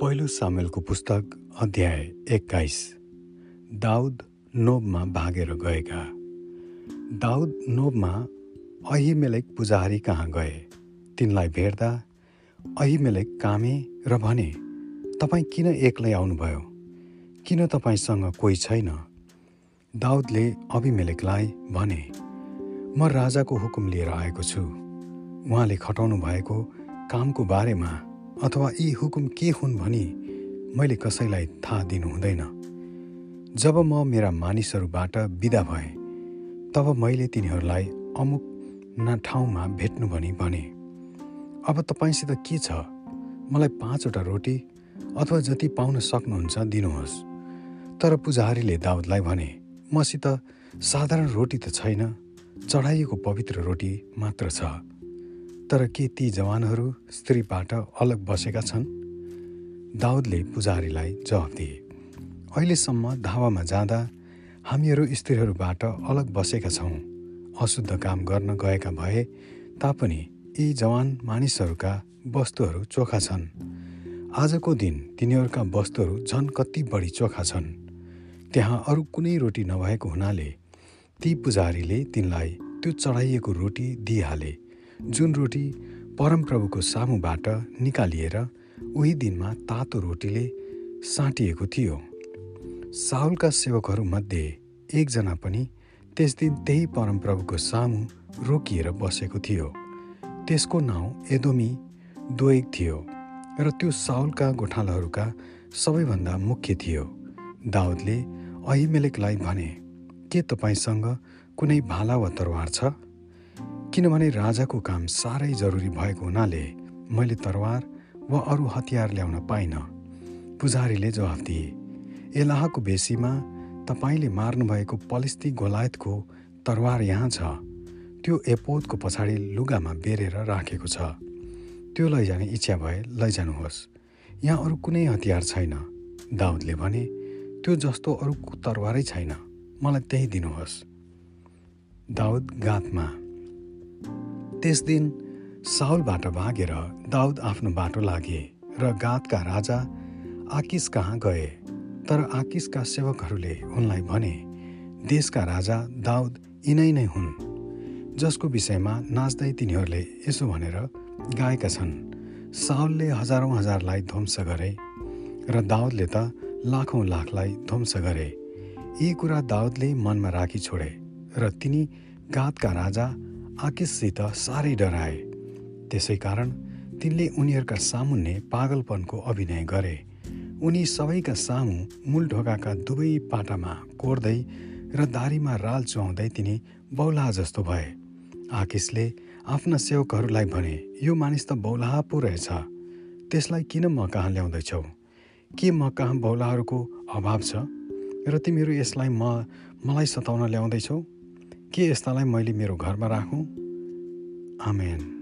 पहिलो सामेलको पुस्तक अध्याय एक्काइस। दाउद नोबमा भागेर गएका। दाउद नोबमा अहिमेलेक पुजारी कहाँ गए? तिनलाई भेट्दा अहिमेलेक कामे र भने तपाईँ किन एक्लै आउनुभयो? किन तपाईँसँग कोही छैन? दाउदले अभिमेलेकलाई भने म राजाको हुकुम लिएर आएको छु। उहाँले खटाउनु भएको कामको बारेमा अथवा यी हुकुम के हुन् भनी मैले कसैलाई थाहा दिनु हुँदैन। जब म मेरा मानिसहरूबाट बिदा भएँ तब मैले तिनीहरूलाई अमुक न ठाउँमा भेट्नु भनी भने अब तपाईँसित के छ? मलाई पाँचवटा रोटी अथवा जति पाउन सक्नुहुन्छ दिनुहोस्। तर पुजारीले दाउदलाई भने मसित साधारण रोटी त छैन चढाइएको पवित्र रोटी मात्र छ। तर के ती जवानहरू स्त्रीबाट अलग बसेका छन्। दाउदले पुजारीलाई जवाब दिए अहिलेसम्म धावामा जाँदा हामीहरू स्त्रीहरूबाट अलग बसेका छौँ। अशुद्ध काम गर्न गएका भए तापनि यी जवान मानिसहरूका वस्तुहरू चोखा छन्। आजको दिन तिनीहरूका वस्तुहरू झन् कति बढी चोखा छन्। त्यहाँ अरू कुनै रोटी नभएको हुनाले ती पुजारीले तिनलाई त्यो चढाइएको रोटी दिइहाले। जुन रोटी परमप्रभुको सामुबाट निकालिएर उही दिनमा तातो रोटीले साँटिएको थियो। साउलका सेवकहरूमध्ये एकजना पनि त्यस दिन त्यही परमप्रभुको सामु रोकिएर बसेको थियो। त्यसको नाउँ एदोमी दोएक थियो र त्यो साउलका गोठालाहरूका सबैभन्दा मुख्य थियो। दाउदले अहिमेलेकलाई भने के तपाईँसँग कुनै भाला वा तरवार छ? किनभने राजाको काम साह्रै जरुरी भएको हुनाले मैले तरवार वा अरू हतियार ल्याउन पाइनँ। पुजारीले जवाफ दिए एलाहको बेसीमा तपाईँले मार्नुभएको पलिस्ती गोलायतको तरवार यहाँ छ। त्यो एपोदको पछाडि लुगामा बेरेर राखेको छ। त्यो लैजाने इच्छा भए लैजानुहोस्। यहाँ अरू कुनै हतियार छैन। दाउदले भने त्यो जस्तो अरू तरवारै छैन। मलाई त्यही दिनुहोस्। दाउद गातमा त्यस दिन साउलबाट भागेर दाउद आफ्नो बाटो लागे र गातका राजा आकिस कहाँ गए तर आकिसका सेवकहरूले उनलाई भने देशका राजा दाउद यिनै नै हुन्। जसको विषयमा नाच्दै तिनीहरूले यसो भनेर गाएका छन् साउलले हजारौँ हजारलाई ध्वंस गरे र दाउदले त लाखौँ लाखलाई ध्वंस गरे। यी कुरा दाउदले मनमा राखी छोडे र तिनी गातका राजा आकिससित साह्रै डराए। त्यसै कारण तिनले उनीहरूका सामुन्ने पागलपनको अभिनय गरे। उनी सबैका सामु मूल ढोकाका दुवै पाटामा कोर्दै र दारीमा राल चुहाउँदै तिनी बौलाहा जस्तो भए। आकिसले आफ्ना सेवकहरूलाई भने यो मानिस त बौलाहा पो रहेछ। त्यसलाई किन म कहाँ ल्याउँदैछौ? के म कहाँ बौलाहरूको अभाव छ? र तिमीहरू यसलाई म मलाई सताउन ल्याउँदैछौ? के यस्तालाई मैले मेरो घरमा राखौँ? आमेन।